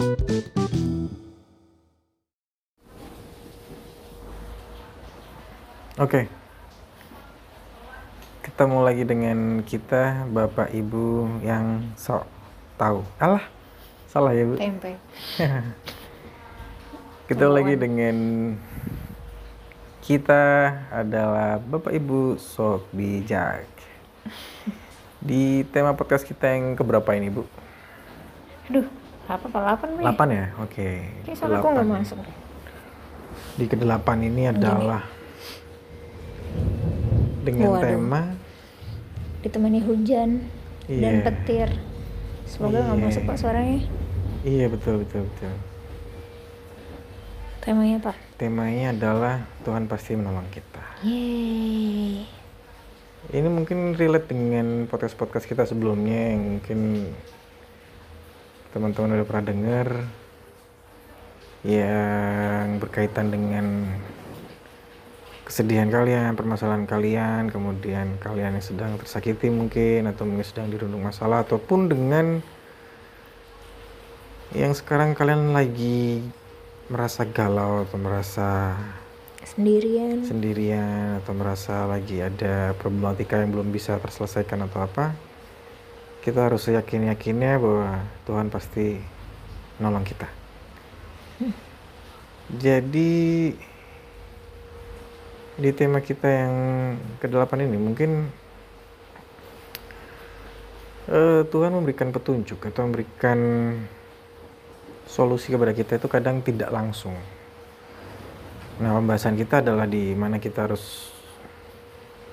Oke. Ketemu lagi dengan kita Bapak Ibu yang sok tahu. Alah, salah ya Bu. Tempe. Kita lagi dengan kita adalah Bapak Ibu sok bijak. Di tema podcast kita yang keberapa ini Bu? Aduh, apa apa delapan nih? 8 ya? Oke. Kayak salah aku nggak masuk deh. Di kedelapan ini adalah dengan Waduh. tema Ditemani hujan dan Iya. petir. Semoga nggak Iya. masuk pak suaranya. Iya betul betul betul. Temanya pak. Temanya adalah Tuhan pasti menolong kita. Yeay. Ini mungkin relate dengan podcast-podcast kita sebelumnya yang mungkin teman-teman udah pernah dengar yang berkaitan dengan kesedihan kalian, permasalahan kalian, kemudian kalian yang sedang tersakiti mungkin atau mungkin sedang dirundung masalah ataupun dengan yang sekarang kalian lagi merasa galau atau merasa Sendirian. sendirian atau merasa lagi ada problematika yang belum bisa terselesaikan atau apa kita harus yakin yakinnya bahwa Tuhan pasti nolong kita. Jadi di tema kita yang ke-8 ini mungkin eh, Tuhan memberikan petunjuk atau memberikan solusi kepada kita itu kadang tidak langsung. Nah, pembahasan kita adalah di mana kita harus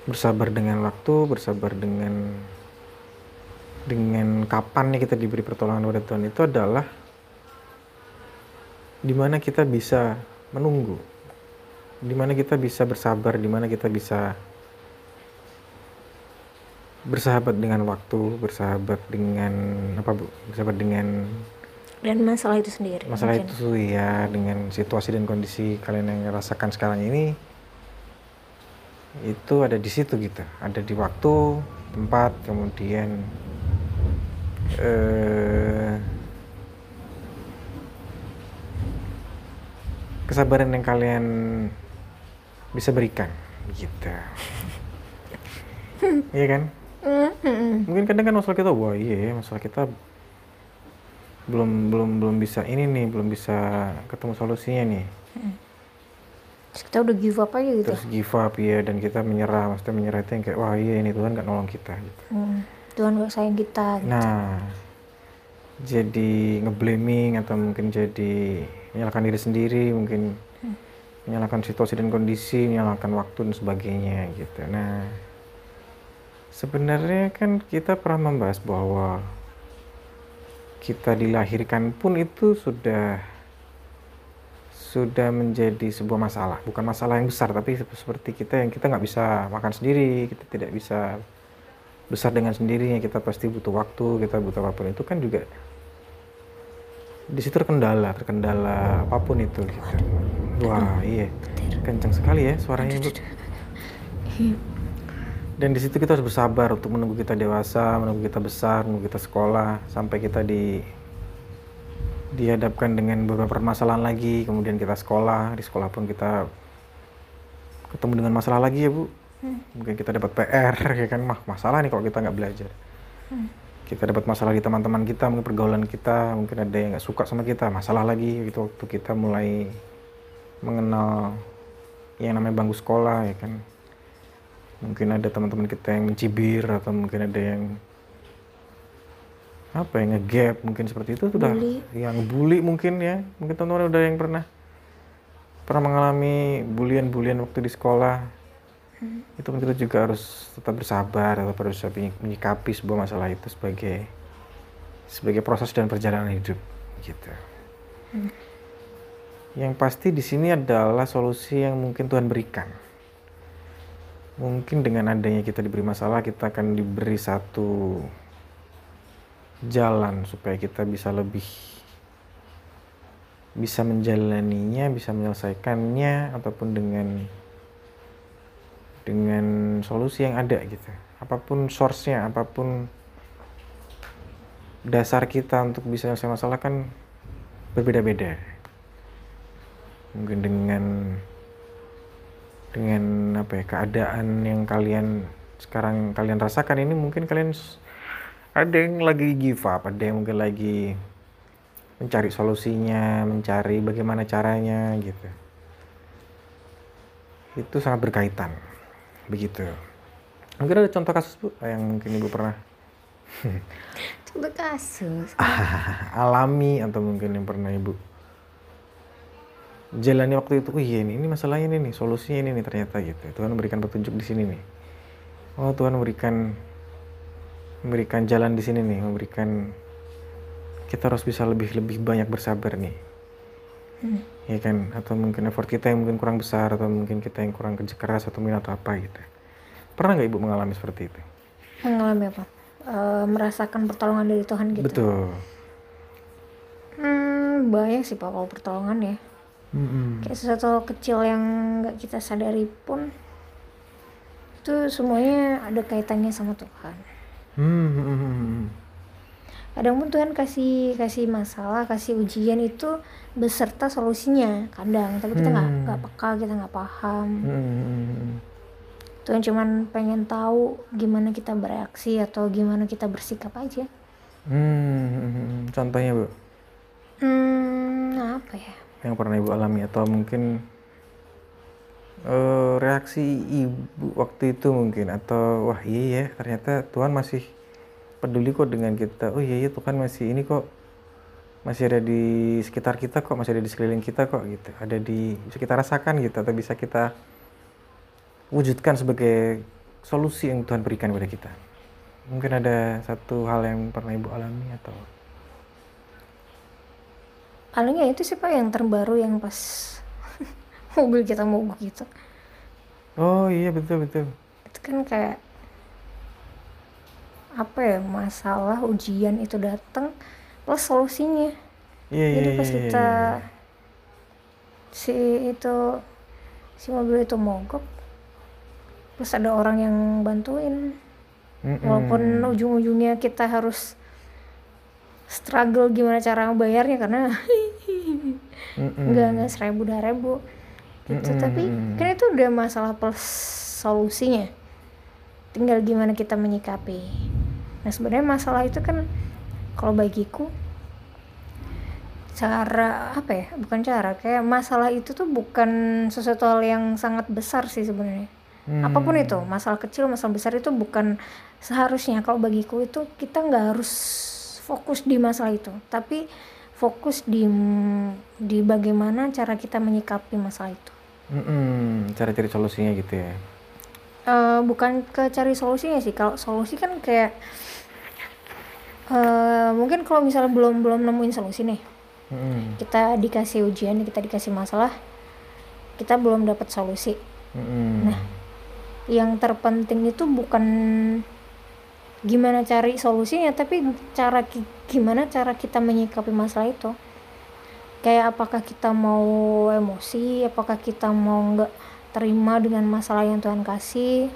bersabar dengan waktu, bersabar dengan dengan kapannya kita diberi pertolongan oleh Tuhan itu adalah di mana kita bisa menunggu, di mana kita bisa bersabar, di mana kita bisa bersahabat dengan waktu, bersahabat dengan apa bu, bersahabat dengan Dan masalah itu sendiri. masalah mungkin. itu ya dengan situasi dan kondisi kalian yang rasakan sekarang ini itu ada di situ gitu ada di waktu tempat kemudian eh, kesabaran yang kalian bisa berikan gitu iya kan Mm, mm, mm. mungkin kadang kan masalah kita wah iya ya, masalah kita belum belum belum bisa ini nih belum bisa ketemu solusinya nih Terus kita udah give up aja gitu. terus give up ya dan kita menyerah maksudnya menyerah itu yang kayak wah iya ini Tuhan nggak nolong kita gitu Hmm. Tuhan gak sayang kita. Gitu. nah jadi ngeblaming atau mungkin jadi menyalahkan diri sendiri mungkin menyalahkan situasi dan kondisi menyalahkan waktu dan sebagainya gitu nah sebenarnya kan kita pernah membahas bahwa kita dilahirkan pun itu sudah sudah menjadi sebuah masalah bukan masalah yang besar tapi sep- seperti kita yang kita nggak bisa makan sendiri kita tidak bisa besar dengan sendirinya kita pasti butuh waktu kita butuh apa pun. Itu kan juga di situ terkendala terkendala apa pun itu gitu. Wah iya. Kencang sekali ya suaranya bu dan di situ kita harus bersabar untuk menunggu kita dewasa, menunggu kita besar, menunggu kita sekolah, sampai kita di dihadapkan dengan beberapa permasalahan lagi, kemudian kita sekolah, di sekolah pun kita ketemu dengan masalah lagi ya bu, mungkin kita dapat PR ya kan, mah masalah nih kalau kita nggak belajar. Kita dapat masalah di teman-teman kita, mungkin pergaulan kita, mungkin ada yang nggak suka sama kita, masalah lagi. Gitu waktu kita mulai mengenal yang namanya bangku sekolah ya kan? Mungkin ada teman-teman kita yang mencibir atau mungkin ada yang apa yang ngegap mungkin seperti itu sudah yang bully mungkin ya. Mungkin teman-teman udah yang pernah pernah mengalami bulian-bulian waktu di sekolah itu kan kita juga harus tetap bersabar atau harus menyikapi sebuah masalah itu sebagai sebagai proses dan perjalanan hidup gitu. Yang pasti di sini adalah solusi yang mungkin Tuhan berikan. Mungkin dengan adanya kita diberi masalah kita akan diberi satu jalan supaya kita bisa lebih bisa menjalaninya bisa menyelesaikannya ataupun dengan dengan solusi yang ada gitu. Apa pun source-nya apa pun dasar kita untuk bisa selesai masalah kan berbeda-beda. Mungkin dengan dengan apa ya keadaan yang kalian sekarang kalian rasakan ini mungkin kalian ada yang lagi give up ada yang mungkin lagi mencari solusinya mencari bagaimana caranya gitu. Itu sangat berkaitan begitu mungkin ada contoh kasus bu yang mungkin ibu pernah Coba kasus. alami atau mungkin yang pernah ibu jalani waktu itu, oh iya ini, ini masalahnya ini nih, solusinya ini nih ternyata gitu. Tuhan memberikan petunjuk di sini nih. Oh Tuhan memberikan memberikan jalan di sini nih, memberikan kita harus bisa lebih lebih banyak bersabar nih, Hmm. Ya kan? Atau mungkin effort kita yang mungkin kurang besar, atau mungkin kita yang kurang kerja keras atau minat atau apa gitu. Pernah nggak ibu mengalami seperti itu? Mengalami apa? Eh, merasakan pertolongan dari Tuhan gitu. Betul. Hmm, banyak sih pak kalau pertolongan ya. Mm-mm. Kayak sesuatu kecil yang nggak kita sadari pun itu semuanya ada kaitannya sama Tuhan. Hmm, hmm, hmm, hmm. Kadang pun Tuhan kasih kasih masalah, kasih ujian itu beserta solusinya. Kadang, tapi kita nggak Hmm. nggak peka, kita nggak paham. Hmm, hmm, hmm. Tuhan cuman pengen tahu gimana kita bereaksi atau gimana kita bersikap aja. Hmm, hmm. Contohnya bu, Hmm, apa ya? yang pernah ibu alami atau mungkin eh, reaksi ibu waktu itu mungkin atau wah iya ya ternyata Tuhan masih peduli kok dengan kita. Oh iya ya Tuhan masih ini kok masih ada di sekitar kita kok masih ada di sekeliling kita kok gitu. Ada di bisa kita rasakan gitu atau bisa kita wujudkan sebagai solusi yang Tuhan berikan kepada kita. Mungkin ada satu hal yang pernah ibu alami atau Paling ya itu sih pak yang terbaru yang pas mobil kita mogok gitu. Oh iya betul betul. Itu kan kayak apa ya masalah ujian itu datang plus solusinya. Iya iya Jadi iya. pas iya, kita iya. si itu si mobil itu mogok terus ada orang yang bantuin Mm-mm. walaupun ujung-ujungnya kita harus struggle gimana cara ngebayarnya karena nggak nggak seribu dua ribu gitu Mm-mm. tapi kan itu udah masalah plus solusinya tinggal gimana kita menyikapi nah sebenarnya masalah itu kan kalau bagiku cara apa ya bukan cara kayak masalah itu tuh bukan sesuatu hal yang sangat besar sih sebenarnya Hmm. apa pun itu masalah kecil masalah besar itu bukan seharusnya kalau bagiku itu kita nggak harus fokus di masalah itu tapi fokus di di bagaimana cara kita menyikapi masalah itu Mm-mm. Cara cari solusinya gitu ya. Eh, bukan ke cari solusinya sih kalau solusi kan kayak eh, mungkin kalau misalnya belum belum nemuin solusi nih Mm-mm. kita dikasih ujian kita dikasih masalah kita belum dapat solusi Mm-mm. yang terpenting itu bukan gimana cari solusinya tapi cara gimana cara kita menyikapi masalah itu kayak apakah kita mau emosi apakah kita mau nggak terima dengan masalah yang Tuhan kasih?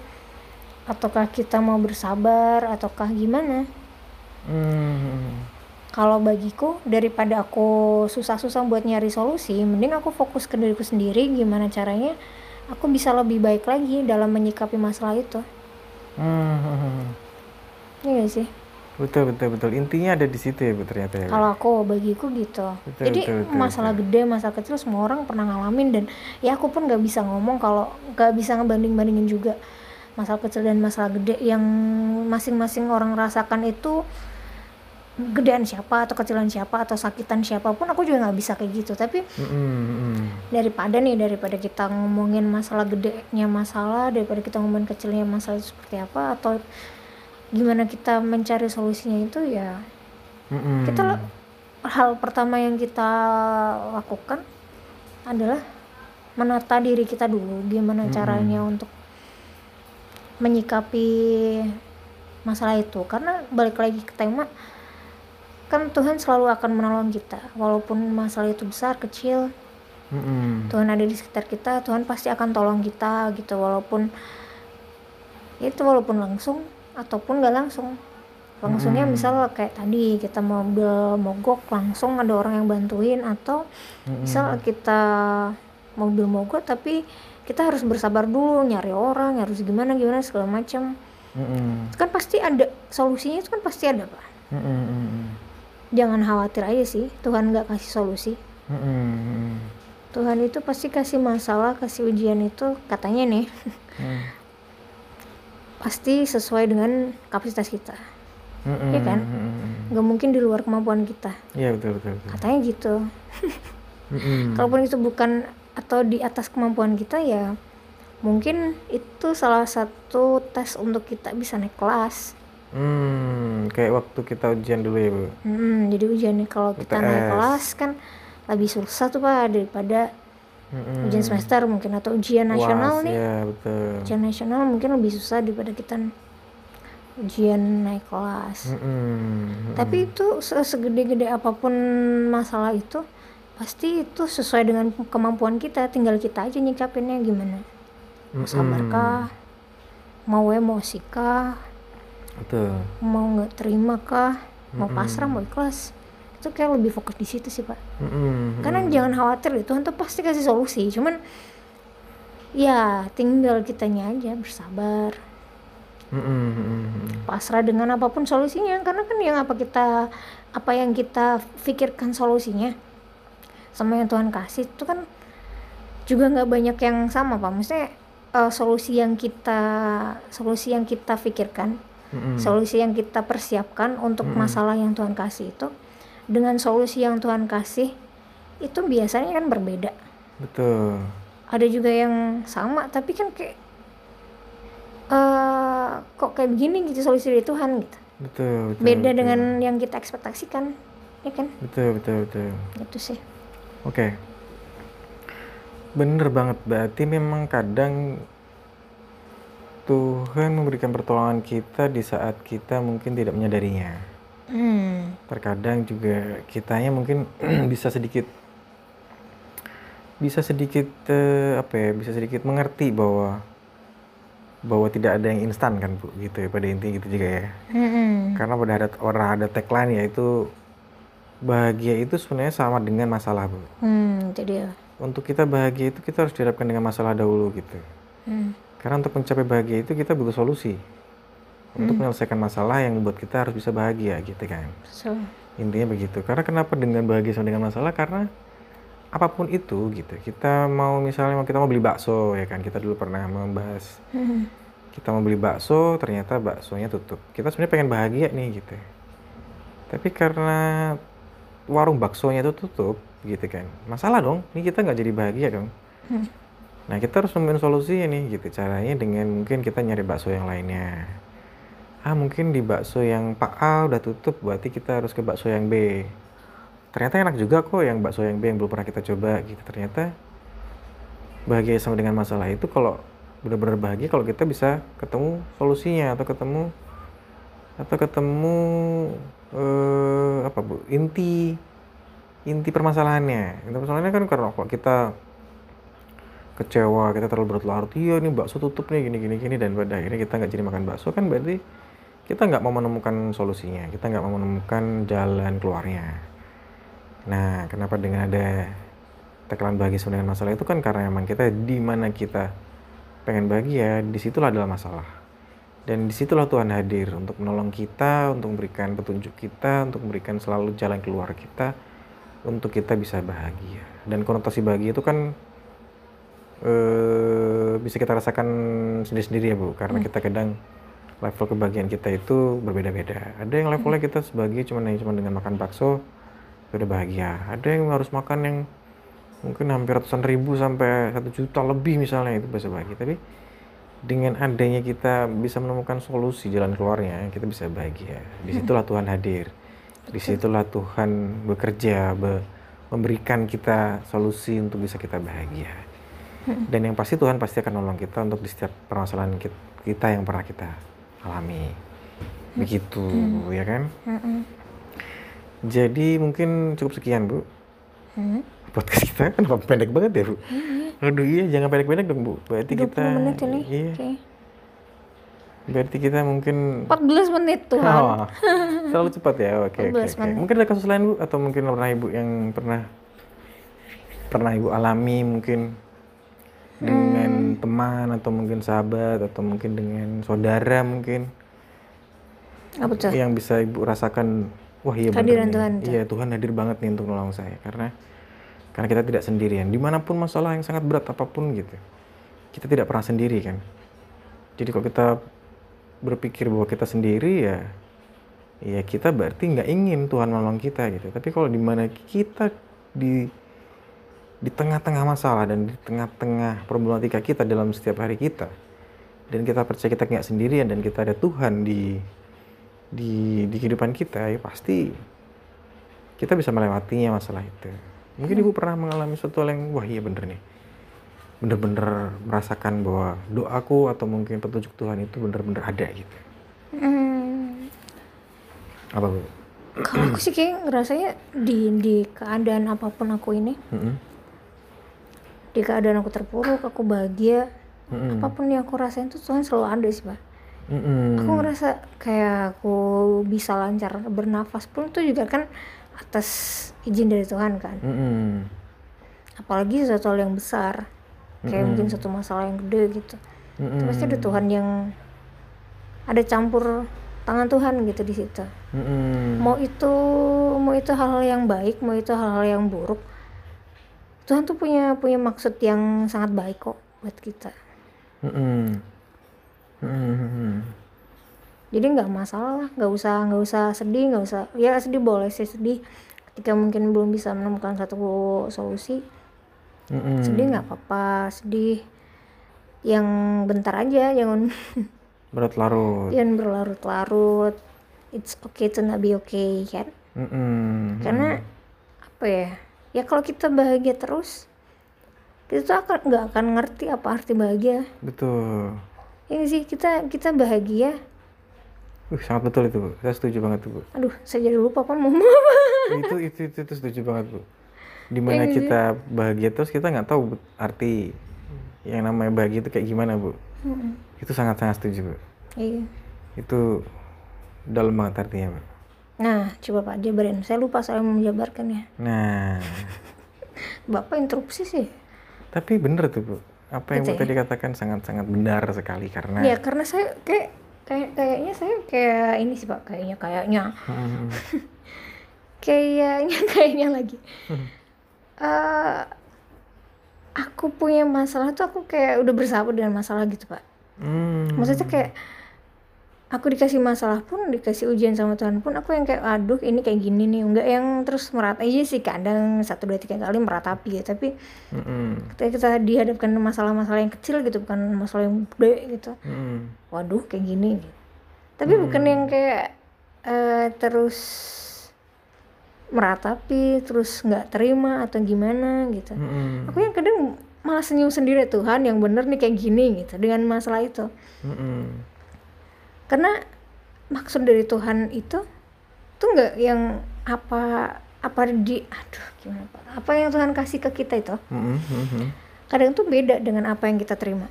Ataukah kita mau bersabar? Ataukah gimana? Mm. kalau bagiku daripada aku susah-susah buat nyari solusi mending aku fokus ke diriku sendiri. Gimana caranya aku bisa lebih baik lagi dalam menyikapi masalah itu? Mm. Iya gak sih Betul betul betul. Intinya ada di situ ya bu ternyata ya. Kalau aku bagiku gitu Betul, jadi betul, betul, masalah gede masalah kecil semua orang pernah ngalamin dan ya aku pun gak bisa ngomong kalau gak bisa ngebanding bandingin juga masalah kecil dan masalah gede yang masing-masing orang rasakan itu gedean siapa atau kecilan siapa atau sakitan siapa pun aku juga nggak bisa kayak gitu tapi Mm-mm, mm-mm. daripada nih daripada kita ngomongin masalah gedenya masalah daripada kita ngomongin kecilnya masalah itu seperti apa atau gimana kita mencari solusinya itu ya Mm-mm. kita hal pertama yang kita lakukan adalah menata diri kita dulu gimana caranya untuk menyikapi masalah itu karena balik lagi ke tema kan Tuhan selalu akan menolong kita walaupun masalah itu besar kecil Mm-mm. Tuhan ada di sekitar kita Tuhan pasti akan tolong kita gitu walaupun itu walaupun langsung ataupun nggak langsung. Langsungnya misal kayak tadi kita mobil mogok langsung ada orang yang bantuin atau misal kita mobil mogok tapi kita harus bersabar dulu nyari orang harus gimana gimana segala macam. Mm-mm. kan pasti ada solusinya itu kan pasti ada pak. Mm-mm. jangan khawatir aja sih Tuhan nggak kasih solusi. Mm-mm, Tuhan itu pasti kasih masalah kasih ujian itu katanya nih. Mm-mm. Pasti sesuai dengan kapasitas kita Mm-mm, Iya kan? mm-mm. nggak mungkin di luar kemampuan kita Iya betul betul. betul. katanya gitu Mm-mm. kalaupun itu bukan atau di atas kemampuan kita ya mungkin itu salah satu tes untuk kita bisa naik kelas Hmm, kayak waktu kita ujian dulu ya bu. Hmm, jadi ujiannya kalau kita naik kelas kan lebih susah tuh pak daripada Mm-mm. ujian semester mungkin atau ujian nasional UAS, nih. Ya betul. ujian nasional mungkin lebih susah daripada kita ujian naik kelas. Mm-mm. tapi itu se- segede-gede apa pun masalah itu pasti itu sesuai dengan kemampuan kita. Tinggal kita aja nyikapinnya gimana. Mau sabarkah mau emosi kah? Betul. mau nggak terima kah? Mau pasrah mau ikhlas itu kayak lebih fokus di situ sih pak Mm-mm. karena jangan khawatir deh, Tuhan tuh pasti kasih solusi cuman ya tinggal kitanya aja bersabar. Mm-mm. pasrah dengan apa pun solusinya karena kan yang apa kita apa yang kita pikirkan solusinya sama yang Tuhan kasih itu kan juga nggak banyak yang sama pak maksudnya eh, solusi yang kita solusi yang kita pikirkan Mm-mm. solusi yang kita persiapkan untuk Mm-mm. masalah yang Tuhan kasih itu dengan solusi yang Tuhan kasih itu biasanya kan berbeda Betul. ada juga yang sama tapi kan kayak eh kok kayak begini gitu solusi dari Tuhan gitu Betul. betul beda betul. dengan yang kita ekspektasikan ya kan Betul betul betul. itu sih Oke. Bener banget. Berarti memang kadang Tuhan memberikan pertolongan kita di saat kita mungkin tidak menyadarinya. Hmm. Terkadang juga kitanya mungkin bisa sedikit bisa sedikit eh, apa ya? Bisa sedikit mengerti bahwa bahwa tidak ada yang instan kan bu gitu ya pada intinya gitu juga ya Mm-mm. karena pada ada orang ada tagline yaitu bahagia itu sebenarnya sama dengan masalah bu hmm itu dia untuk kita bahagia itu kita harus dihadapkan dengan masalah dahulu gitu. hmm. Karena untuk mencapai bahagia itu kita butuh solusi. Untuk menyelesaikan masalah yang membuat kita harus bisa bahagia gitu kan. so Intinya begitu. Karena kenapa dengan bahagia sama dengan masalah? Karena apa pun itu gitu. Kita mau misalnya mau kita mau beli bakso ya kan. Kita dulu pernah membahas Hmm. kita mau beli bakso ternyata baksonya tutup. Kita sebenarnya pengen bahagia nih gitu. Tapi karena warung baksonya itu tutup gitu kan. Masalah dong. Ini kita nggak jadi bahagia dong. Hmm. Nah kita harus nemuin solusinya nih gitu. Caranya dengan mungkin kita nyari bakso yang lainnya. Ah mungkin di bakso yang Pak A udah tutup, berarti kita harus ke bakso yang B. Ternyata enak juga kok yang bakso yang B yang belum pernah kita coba gitu. Ternyata bahagia sama dengan masalah itu kalau benar-benar bahagia kalau kita bisa ketemu solusinya atau ketemu atau ketemu eh, apa bu inti inti permasalahannya inti permasalahannya kan karena kalau kita kecewa kita terlalu berlarut iya nih bakso tutup nih gini gini gini dan pada akhirnya kita nggak jadi makan bakso kan berarti kita nggak mau menemukan solusinya kita nggak mau menemukan jalan keluarnya. Nah kenapa dengan ada tagline bahagia sama dengan masalah itu kan karena memang kita di mana kita pengen bahagia di situlah adalah masalah. Dan di situlah Tuhan hadir untuk menolong kita untuk memberikan petunjuk kita untuk memberikan selalu jalan keluar kita untuk kita bisa bahagia. Dan konotasi bahagia itu kan eh, bisa kita rasakan sendiri-sendiri ya Bu. Karena kita kadang level kebahagiaan kita itu berbeda-beda. Ada yang levelnya kita sebagai cuma cuma dengan makan bakso sudah bahagia. Ada yang harus makan yang mungkin hampir ratusan ribu sampai satu juta lebih misalnya itu bisa bahagia. Tapi dengan adanya kita bisa menemukan solusi jalan keluarnya kita bisa bahagia. Di situlah Tuhan hadir. Di situlah Tuhan bekerja be- memberikan kita solusi untuk bisa kita bahagia. Dan yang pasti Tuhan pasti akan nolong kita untuk di setiap permasalahan kit- kita yang pernah kita alami begitu ya kan Mm-mm. jadi mungkin cukup sekian bu Hmm. podcast kita kenapa pendek banget ya bu? Aduh iya jangan pendek-pendek dong bu. Berarti 20 kita menit ini iya Oke. Berarti kita mungkin 14 menit Tuhan. Oh, terlalu cepat ya. Oke, oke, 14 oke. menit. Mungkin ada kasus lain Bu atau mungkin pernah Ibu yang pernah pernah Ibu alami mungkin dengan Teman atau mungkin sahabat atau mungkin dengan saudara mungkin Apa tuh? yang bisa Ibu rasakan wah iya nih. Tuhan tuh. Iya, Tuhan hadir banget nih untuk nolong saya karena karena kita tidak sendirian. Di mana pun masalah yang sangat berat apa pun gitu, kita tidak pernah sendiri kan. Jadi kalau kita berpikir bahwa kita sendiri ya, ya kita berarti nggak ingin Tuhan menolong kita gitu. Tapi kalau di mana kita di di tengah-tengah masalah dan di tengah-tengah problematika kita dalam setiap hari kita, dan kita percaya kita nggak sendirian dan kita ada Tuhan di di di kehidupan kita ya pasti kita bisa melewatinya masalah itu. Mungkin ibu pernah mengalami suatu hal yang wah iya bener nih, bener-bener merasakan bahwa doaku atau mungkin petunjuk Tuhan itu bener-bener ada gitu. Hmm, Apa bu? kalau aku sih kayak ngerasanya di di keadaan apa pun aku ini, Mm-mm. Di keadaan aku terpuruk, aku bahagia, Mm-mm. apa pun yang aku rasain tuh Tuhan selalu ada sih, Pak. Mm-mm. Aku ngerasa kayak aku bisa lancar bernafas pun itu juga kan atas izin dari Tuhan kan. Mm-mm. Apalagi sesuatu hal yang besar, kayak mungkin satu masalah yang gede gitu. Mm-mm. Pasti ada Tuhan yang ada campur tangan Tuhan gitu di situ. Mm-mm. mau itu mau itu hal-hal yang baik mau itu hal-hal yang buruk Tuhan tuh punya punya maksud yang sangat baik kok buat kita Mm-mm. Mm-mm. jadi nggak masalah lah nggak usah nggak usah sedih nggak usah ya sedih boleh sih sedih ketika mungkin belum bisa menemukan satu solusi Mm-mm. sedih nggak apa-apa sedih yang bentar aja jangan Berat larut. jangan berlarut-larut it's okay to not be okay kan Mm-mm. karena apa ya ya kalau kita bahagia terus kita tuh akan nggak akan ngerti apa arti bahagia Betul. ya nggak sih kita kita bahagia Uh, sangat betul itu bu. Saya setuju banget bu. aduh saya jadi lupa apa mau itu, itu itu itu setuju banget bu. Di mana kita bahagia terus kita nggak tahu bu, arti yang namanya bahagia itu kayak gimana bu. Mm-mm. Itu sangat sangat setuju bu. iya Itu dalam banget artinya bu. Nah coba pak jabarin. Saya lupa saya mau menjabarkannya Nah, bapak interupsi sih. Tapi bener tuh bu. Apa yang bu ya? tadi katakan sangat sangat benar sekali karena. ya karena saya kayak kayak kayaknya saya kayak ini sih pak. Kayaknya kayaknya. Mm, kayaknya kayaknya lagi. Eh, aku punya masalah tuh aku kayak udah bersahabat dengan masalah gitu pak. Mm, maksudnya kayak aku dikasih masalah pun dikasih ujian sama Tuhan pun aku yang kayak aduh ini kayak gini nih. Enggak yang terus merata aja sih kadang satu dua tiga kali meratapi ya tapi mm, ketika kita dihadapkan masalah-masalah yang kecil gitu bukan masalah yang gede gitu. Mm, waduh kayak gini tapi bukan yang kayak eh, terus meratapi terus nggak terima atau gimana gitu. Mm, aku yang kadang malah senyum sendiri Tuhan yang bener nih kayak gini gitu dengan masalah itu. Mm, karena maksud dari Tuhan itu tuh nggak yang apa apa di aduh gimana pak? Apa yang Tuhan kasih ke kita itu? Mm, mm, kadang tuh beda dengan apa yang kita terima.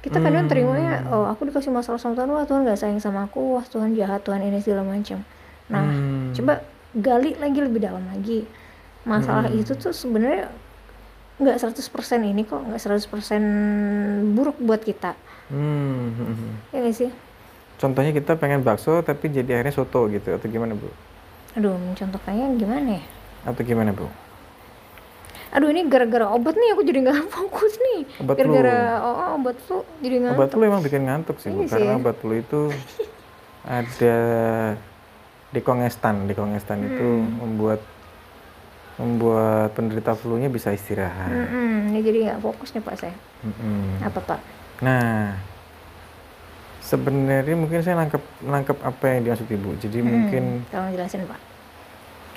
Kita kadang terimanya oh aku dikasih masalah sama Tuhan wah Tuhan nggak sayang sama aku wah Tuhan jahat Tuhan ini segala macam. Nah Hmm. coba gali lagi lebih dalam lagi. Masalah itu tuh sebenarnya nggak 100% ini kok nggak 100% buruk buat kita. Mm, mm. ya nggak sih Contohnya kita pengen bakso tapi jadi akhirnya soto gitu atau gimana bu? aduh mencontohkannya gimana ya Atau gimana bu? aduh ini gara-gara obat nih aku jadi nggak fokus nih Obat gara-gara oh, oh, obat flu jadi nggak Obat flu emang bikin ngantuk sih bu, Iya sih karena ya. obat flu itu ada dekongestan, dekongestan itu Hmm. membuat membuat penderita flu-nya bisa istirahat. Mm-mm, ini jadi nggak fokus nih pak saya Mm-mm. apa pak Nah, sebenarnya mungkin saya nangkep nangkep apa yang dimaksud ibu. Jadi mungkin Hmm, tolong jelasin pak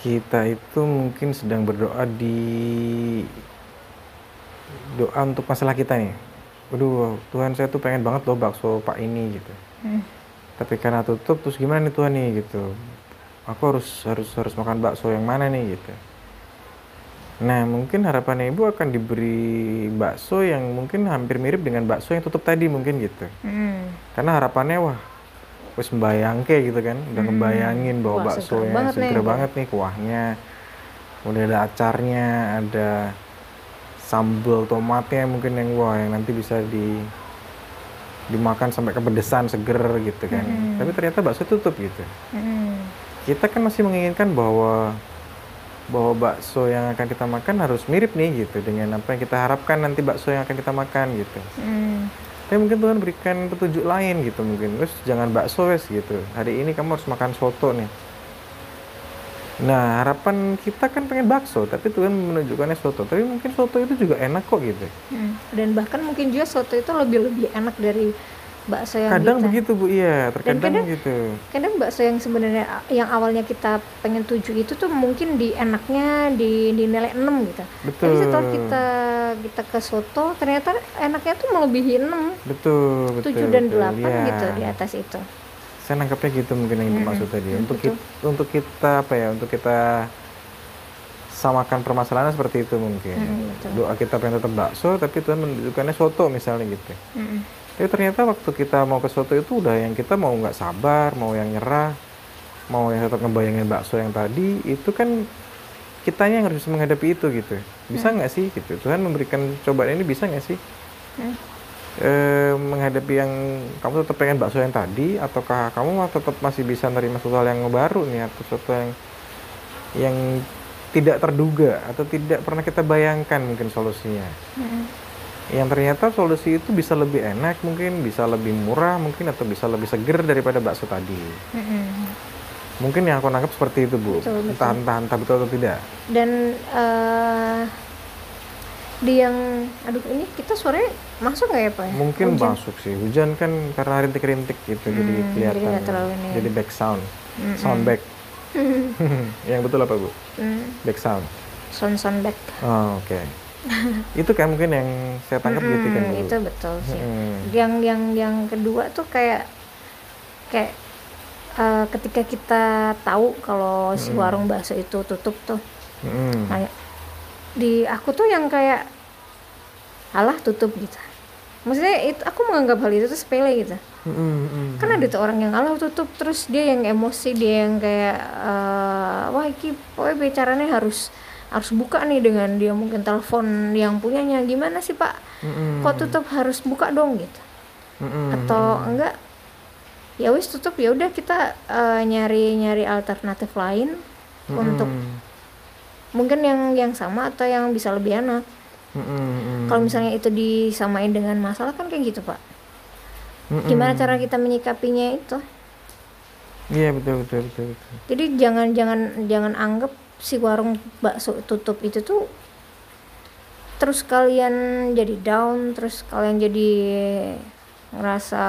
kita itu mungkin sedang berdoa di doa untuk masalah kita nih. Waduh, Tuhan saya tuh pengen banget loh bakso Pak ini gitu. Hmm. Tapi karena tutup terus gimana nih Tuhan nih gitu. Aku harus harus harus makan bakso yang mana nih gitu. Nah, mungkin harapannya Ibu akan diberi bakso yang mungkin hampir mirip dengan bakso yang tutup tadi mungkin gitu. Hmm. Karena harapannya wah wis membayang kayak gitu kan udah ngebayangin bahwa Wah, bakso yang banget nih. seger banget nih kuahnya udah ada acarnya ada sambal tomatnya mungkin yang wah yang nanti bisa di dimakan sampai kepedesan seger gitu kan tapi ternyata bakso tutup gitu Mm-mm. kita kan masih menginginkan bahwa bahwa bakso yang akan kita makan harus mirip nih gitu dengan apa yang kita harapkan nanti bakso yang akan kita makan gitu. Mm. tapi mungkin Tuhan berikan petunjuk lain gitu mungkin. Terus jangan bakso wes gitu. Hari ini kamu harus makan soto nih. Nah harapan kita kan pengen bakso tapi Tuhan menunjukkannya soto. Tapi mungkin soto itu juga enak kok gitu. Mm. dan bahkan mungkin juga soto itu lebih lebih enak dari bakso yang kadang kita begitu bu iya terkadang kadang- gitu kadang bakso yang sebenarnya yang awalnya kita pengen tujuh itu tuh mungkin di enaknya di di nilai 6 gitu betul tapi setelah kita kita ke soto ternyata enaknya tuh melebihi 6 betul betul 7 dan betul. 8 Iya. gitu di atas itu saya nangkapnya gitu mungkin yang dimaksud tadi untuk betul. kita, untuk kita apa ya untuk kita samakan permasalahannya seperti itu mungkin Mm, betul. doa kita pengen tetap bakso tapi Tuhan menunjukkannya soto misalnya gitu Mm-mm. Tapi ternyata waktu kita mau ke soto itu udah yang kita mau nggak sabar mau yang nyerah mau yang tetap ngebayangin bakso yang tadi itu kan kitanya yang harus menghadapi itu gitu. Bisa nggak sih gitu? Tuhan memberikan cobaan ini bisa nggak sih? Hmm. eh, menghadapi yang kamu tetap pengen bakso yang tadi ataukah kamu tetap masih bisa nerima sesuatu yang baru nih atau sesuatu yang yang tidak terduga atau tidak pernah kita bayangkan mungkin solusinya? Mm-mm. Yang ternyata solusi itu bisa lebih enak mungkin bisa lebih murah mungkin atau bisa lebih seger daripada bakso tadi. Mungkin yang aku nangkap seperti itu bu. Betul, betul. entah entah entah betul atau tidak. Dan eh di yang aduh ini kita suaranya masuk nggak ya pak ya? mungkin Hujan. masuk sih. Hujan kan karena rintik-rintik gitu jadi Hmm, jadi kelihatan. nggak terlalu ini ya. jadi back sound. Mm-mm. sound back. Yang betul apa bu? Hmm, back sound. Sound sound back. Oh, oke itu kan mungkin yang saya tangkap gitu kan bu itu betul sih Hmm. yang yang yang kedua tuh kayak kayak eh, ketika kita tahu kalau si warung bakso itu tutup tuh Mm-mm. kayak di aku tuh yang kayak alah tutup gitu maksudnya itu aku menganggap hal itu tuh sepele gitu mm-mm. kan ada tuh orang yang alah tutup terus dia yang emosi dia yang kayak eh, wah iki pokoknya bicaranya harus harus buka nih dengan dia mungkin telepon yang punyanya gimana sih pak Mm-mm. kok tutup harus buka dong gitu Mm-mm. atau enggak ya wis tutup ya udah kita eh, nyari nyari alternatif lain untuk Mm-mm. mungkin yang yang sama atau yang bisa lebih enak mm-mm. kalau misalnya itu disamain dengan masalah kan kayak gitu pak Mm-mm. gimana cara kita menyikapinya itu Iya betul betul betul. betul. jadi jangan jangan jangan anggap si warung bakso tutup itu tuh terus kalian jadi down terus kalian jadi ngerasa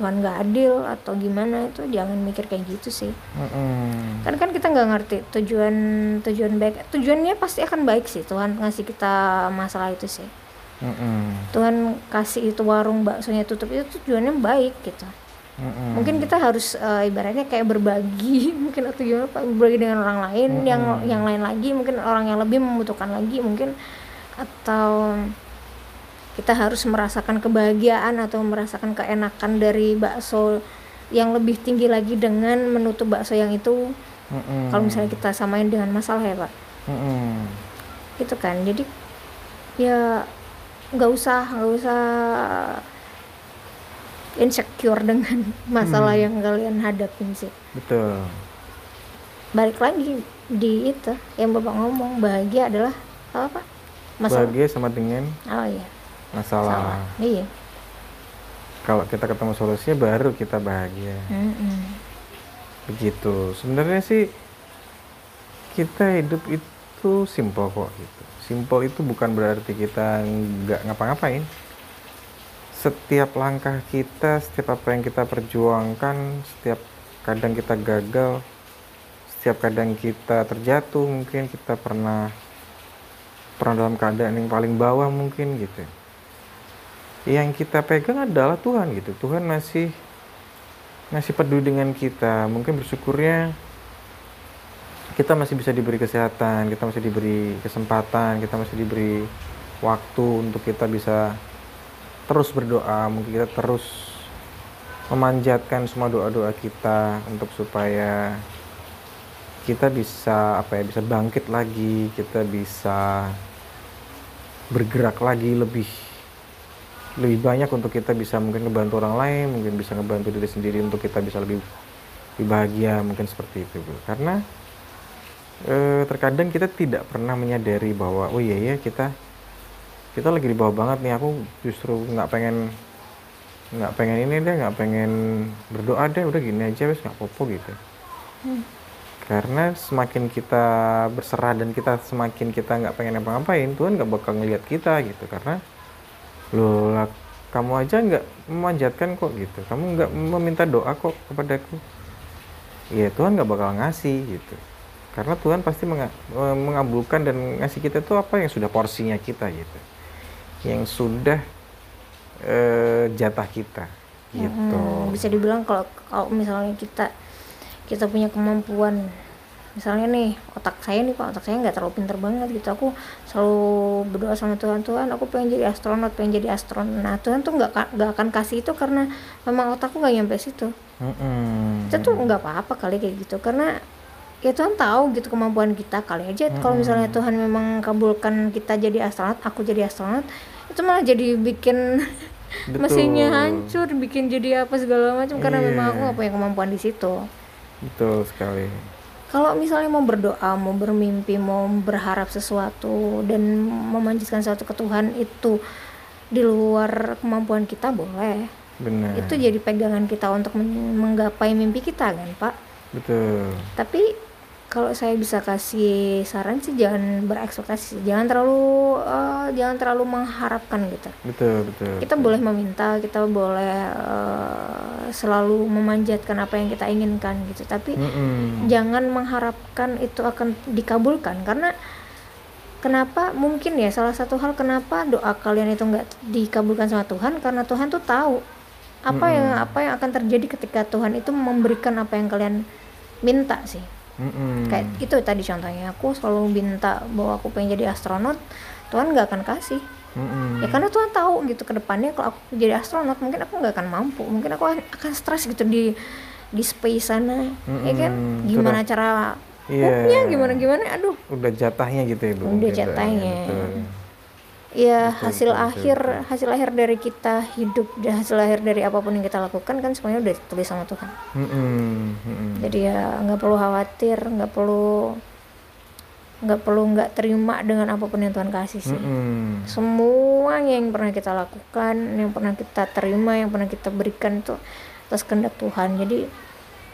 Tuhan nggak adil atau gimana itu jangan mikir kayak gitu sih Mm-mm. kan kan kita nggak ngerti tujuan tujuan baik tujuannya pasti akan baik sih Tuhan ngasih kita masalah itu sih Mm-mm. Tuhan kasih itu warung baksonya tutup itu tujuannya baik gitu Mm-mm. mungkin kita harus eh, ibaratnya kayak berbagi mungkin atau gimana Pak, berbagi dengan orang lain yang yang lain lagi mungkin orang yang lebih membutuhkan lagi mungkin atau kita harus merasakan kebahagiaan atau merasakan keenakan dari bakso yang lebih tinggi lagi dengan menutup bakso yang itu Mm-mm. kalau misalnya kita samain dengan masalah ya pak Mm-mm. gitu kan jadi ya nggak usah nggak usah insecure dengan masalah yang kalian hadapin sih Betul. balik lagi di itu yang bapak ngomong bahagia adalah apa masalah Bahagia sama dengan oh iya masalah. salah iya Kalau kita ketemu solusinya baru kita bahagia. Mm-mm. Begitu. Sebenarnya sih kita hidup itu simple kok gitu. Simple itu bukan berarti kita nggak ngapa-ngapain. Setiap langkah kita, setiap apa yang kita perjuangkan, setiap kadang kita gagal, setiap kadang kita terjatuh, mungkin kita pernah pernah dalam keadaan yang paling bawah mungkin gitu. Yang kita pegang adalah Tuhan gitu. Tuhan masih masih peduli dengan kita. Mungkin bersyukurnya kita masih bisa diberi kesehatan, kita masih diberi kesempatan, kita masih diberi waktu untuk kita bisa terus berdoa, mungkin kita terus memanjatkan semua doa-doa kita untuk supaya kita bisa apa ya bisa bangkit lagi kita bisa bergerak lagi lebih lebih banyak untuk kita bisa mungkin ngebantu orang lain mungkin bisa ngebantu diri sendiri untuk kita bisa lebih lebih bahagia mungkin seperti itu bu. Karena eh, terkadang kita tidak pernah menyadari bahwa oh iya ya kita kita lagi di bawah banget nih aku justru nggak pengen nggak pengen ini deh nggak pengen berdoa deh udah gini aja wes nggak popo gitu. Hmm. karena semakin kita berserah dan kita semakin kita nggak pengen apa-apain Tuhan nggak bakal ngelihat kita gitu. Karena lo kamu aja nggak memanjatkan kok gitu. Kamu nggak meminta doa kok kepadaku. Ya Tuhan nggak bakal ngasih gitu. Karena Tuhan pasti mengabulkan dan ngasih kita tuh apa yang sudah porsinya kita gitu yang sudah uh, jatah kita gitu. Hmm, bisa dibilang kalau kalau misalnya kita kita punya kemampuan misalnya nih otak saya nih pak otak saya nggak terlalu pinter banget gitu. Aku selalu berdoa sama Tuhan Tuhan aku pengen jadi astronot pengen jadi astronot. Nah Tuhan tuh nggak nggak akan kasih itu karena memang otakku nggak nyampe situ. Mm-hmm. itu tuh nggak apa-apa kali kayak gitu karena ya Tuhan tahu gitu kemampuan kita kali aja. Mm-hmm. kalau misalnya Tuhan memang kabulkan kita jadi astronot aku jadi astronot itu malah jadi bikin mesinnya hancur bikin jadi apa segala macam yeah. karena iya. memang aku nggak punya kemampuan di situ betul sekali kalau misalnya mau berdoa, mau bermimpi, mau berharap sesuatu dan memanjatkan sesuatu ke Tuhan itu di luar kemampuan kita boleh. Benar. Itu jadi pegangan kita untuk menggapai mimpi kita kan, Pak? Betul. Tapi kalau saya bisa kasih saran sih jangan berekspektasi jangan terlalu uh, jangan terlalu mengharapkan gitu. Betul betul kita betul. boleh meminta kita boleh uh, selalu memanjatkan apa yang kita inginkan gitu. Tapi mm -mm. jangan mengharapkan itu akan dikabulkan. Karena kenapa? Mungkin ya salah satu hal kenapa doa kalian itu nggak dikabulkan sama Tuhan? Karena Tuhan tuh tahu apa mm -mm. yang apa yang akan terjadi ketika Tuhan itu memberikan apa yang kalian minta sih Mm-hmm. Kayak itu tadi contohnya aku selalu minta bahwa aku pengen jadi astronot, Tuhan nggak akan kasih. Mm-hmm. Ya karena Tuhan tahu gitu ke depannya kalau aku jadi astronot mungkin aku nggak akan mampu, mungkin aku akan stres gitu di di space sana, mm-hmm. ya kan? Gimana Sudah, cara yeah. gimana gimana, aduh. Udah jatahnya gitu ya bu. Udah jatahnya. Ya, ya betul, hasil betul, akhir betul. hasil akhir dari kita hidup dan hasil akhir dari apa pun yang kita lakukan kan semuanya udah ditulis sama Tuhan mm -hmm. jadi ya nggak perlu khawatir nggak perlu nggak perlu nggak terima dengan apa pun yang Tuhan kasih sih mm -hmm. semua yang pernah kita lakukan yang pernah kita terima yang pernah kita berikan itu atas kehendak Tuhan jadi mm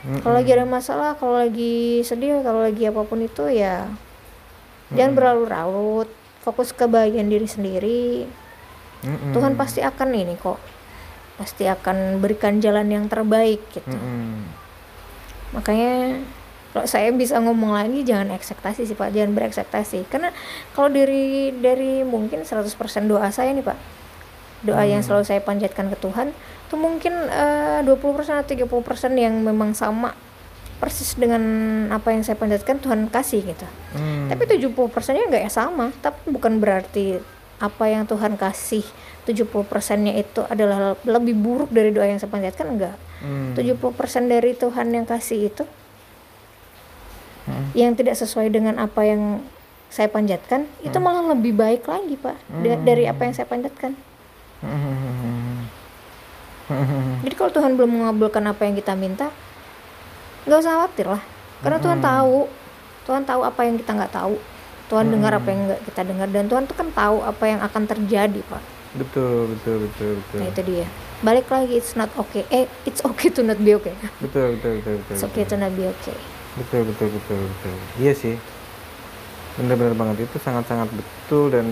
-hmm. kalau lagi ada masalah kalau lagi sedih kalau lagi apa pun itu ya mm -hmm. jangan berlarut-larut fokus ke bagian diri sendiri mm-hmm. Tuhan pasti akan ini kok pasti akan berikan jalan yang terbaik gitu mm-hmm. makanya kalau saya bisa ngomong lagi jangan ekspektasi sih pak jangan berekspektasi karena kalau dari dari mungkin 100% doa saya nih pak doa hmm. yang selalu saya panjatkan ke Tuhan itu mungkin uh, 20% atau 30% yang memang sama persis dengan apa yang saya panjatkan Tuhan kasih gitu. Hmm. Tapi 70 persennya nggak ya sama, tapi bukan berarti apa yang Tuhan kasih 70 persennya itu adalah lebih buruk dari doa yang saya panjatkan enggak. Hmm. 70 persen dari Tuhan yang kasih itu hmm. yang tidak sesuai dengan apa yang saya panjatkan hmm. itu malah lebih baik lagi pak hmm. dari apa yang saya panjatkan. Hmm. Jadi kalau Tuhan belum mengabulkan apa yang kita minta, nggak usah khawatir lah. Karena hmm. Tuhan tahu. Tuhan tahu apa yang kita nggak tahu. Tuhan hmm. dengar apa yang nggak kita dengar. Dan Tuhan tuh kan tahu apa yang akan terjadi pak. Betul betul betul betul. Nah itu dia. Balik lagi it's not okay. Eh it's okay to not be okay. Betul betul betul betul it's okay to not be okay. Betul betul betul betul. Iya sih. Benar-benar banget. Itu sangat-sangat betul dan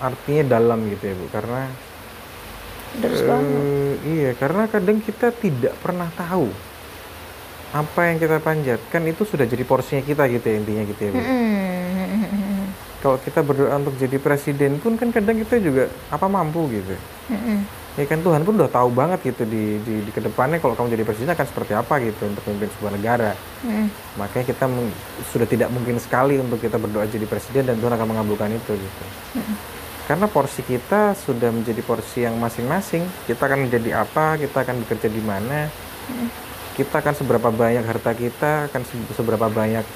artinya dalam gitu ya bu. Karena uh, iya karena kadang kita tidak pernah tahu apa yang kita panjatkan itu sudah jadi porsinya kita gitu ya intinya gitu ya Bu. Mm-hmm. Kalau kita berdoa untuk jadi presiden pun kan kadang kita juga apa mampu gitu. Mm-hmm. Ya kan Tuhan pun udah tahu banget gitu di di, di ke depannya kalau kamu jadi presiden akan seperti apa gitu untuk memimpin sebuah negara. Mm-hmm. Makanya kita sudah tidak mungkin sekali untuk kita berdoa jadi presiden dan Tuhan akan mengabulkan itu gitu. Mm-hmm. karena porsi kita sudah menjadi porsi yang masing-masing kita akan menjadi apa kita akan bekerja di mana kita akan seberapa banyak harta kita akan se- seberapa banyak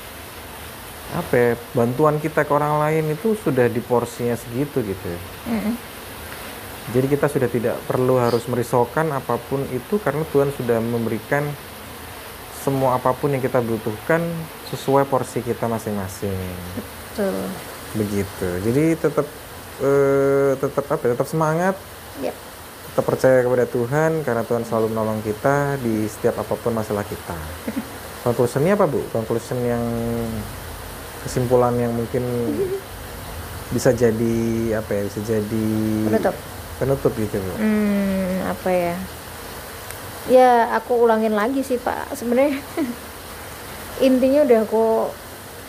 apa ya, bantuan kita ke orang lain itu sudah di porsinya segitu gitu Mm-mm. jadi kita sudah tidak perlu harus merisaukan apa pun itu karena Tuhan sudah memberikan semua apa pun yang kita butuhkan sesuai porsi kita masing-masing Betul. begitu jadi tetap eh, tetap apa ya, tetap semangat Yep. Tetap percaya kepada Tuhan karena Tuhan selalu menolong kita di setiap apa pun masalah kita conclusionnya apa bu conclusion yang kesimpulan yang mungkin bisa jadi apa ya bisa jadi Penutup. penutup gitu bu Hmm, apa ya? Ya, aku ulangin lagi sih, Pak. Sebenarnya intinya udah aku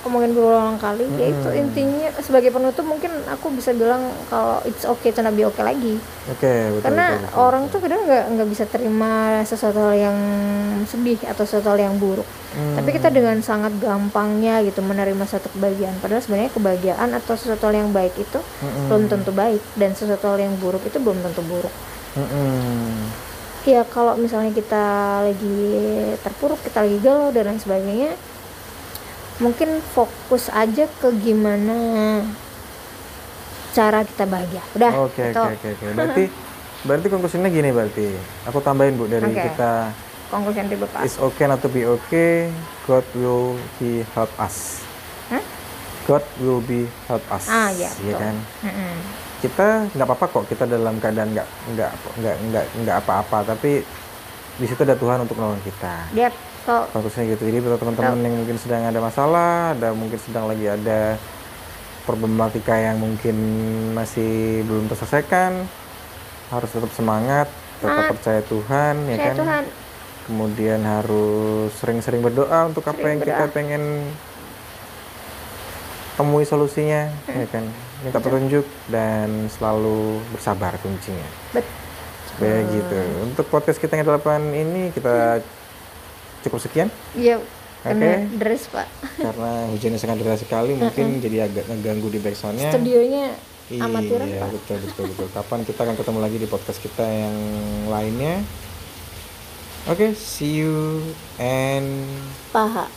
omongin berulang kali, yaitu Mm-mm. intinya sebagai penutup mungkin aku bisa bilang kalau it's okay to not be okay lagi. oke betul Karena betul, betul, orang betul. tuh kadang nggak nggak bisa terima sesuatu yang sedih atau sesuatu yang buruk. Hmm, Tapi kita dengan sangat gampangnya gitu menerima satu kebahagiaan. Padahal sebenarnya kebahagiaan atau sesuatu yang baik itu mm-mm, belum tentu baik dan sesuatu yang buruk itu belum tentu buruk. mm-mm. Ya kalau misalnya kita lagi terpuruk, kita lagi galau dan lain sebagainya, mungkin fokus aja ke gimana cara kita bahagia. Udah, Oke oke oke. Berarti berarti konklusinya gini berarti. Aku tambahin Bu dari Oke. kita konklusi dari Bapak. It's okay not to be okay. God will be help us. Hah? God will be help us. Ah, iya, Iya kan? Mm-mm. Kita nggak apa-apa kok kita dalam keadaan nggak nggak nggak nggak nggak apa-apa tapi di situ ada Tuhan untuk menolong kita. Dia kalau Fokusnya gitu. Jadi buat teman-teman yang mungkin sedang ada masalah, ada mungkin sedang lagi ada problematika yang mungkin masih belum terselesaikan, harus tetap semangat, tetap Ah. percaya Tuhan, ya saya kan? Tuhan Kemudian harus sering-sering berdoa untuk apa Sering yang kita berdoa. pengen temui solusinya, ya kan? Minta petunjuk dan selalu bersabar kuncinya. bet Supaya gitu. Untuk podcast kita yang ke-8 ini kita cukup sekian Iya, Oke. dress Pak. karena hujannya sangat deras sekali mungkin jadi agak ngeganggu di backsoundnya. Studionya Iya, amatiran Pak. betul betul betul. Kapan kita akan ketemu lagi di podcast kita yang lainnya? Oke, see you and Paha.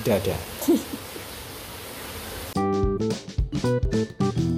dadah.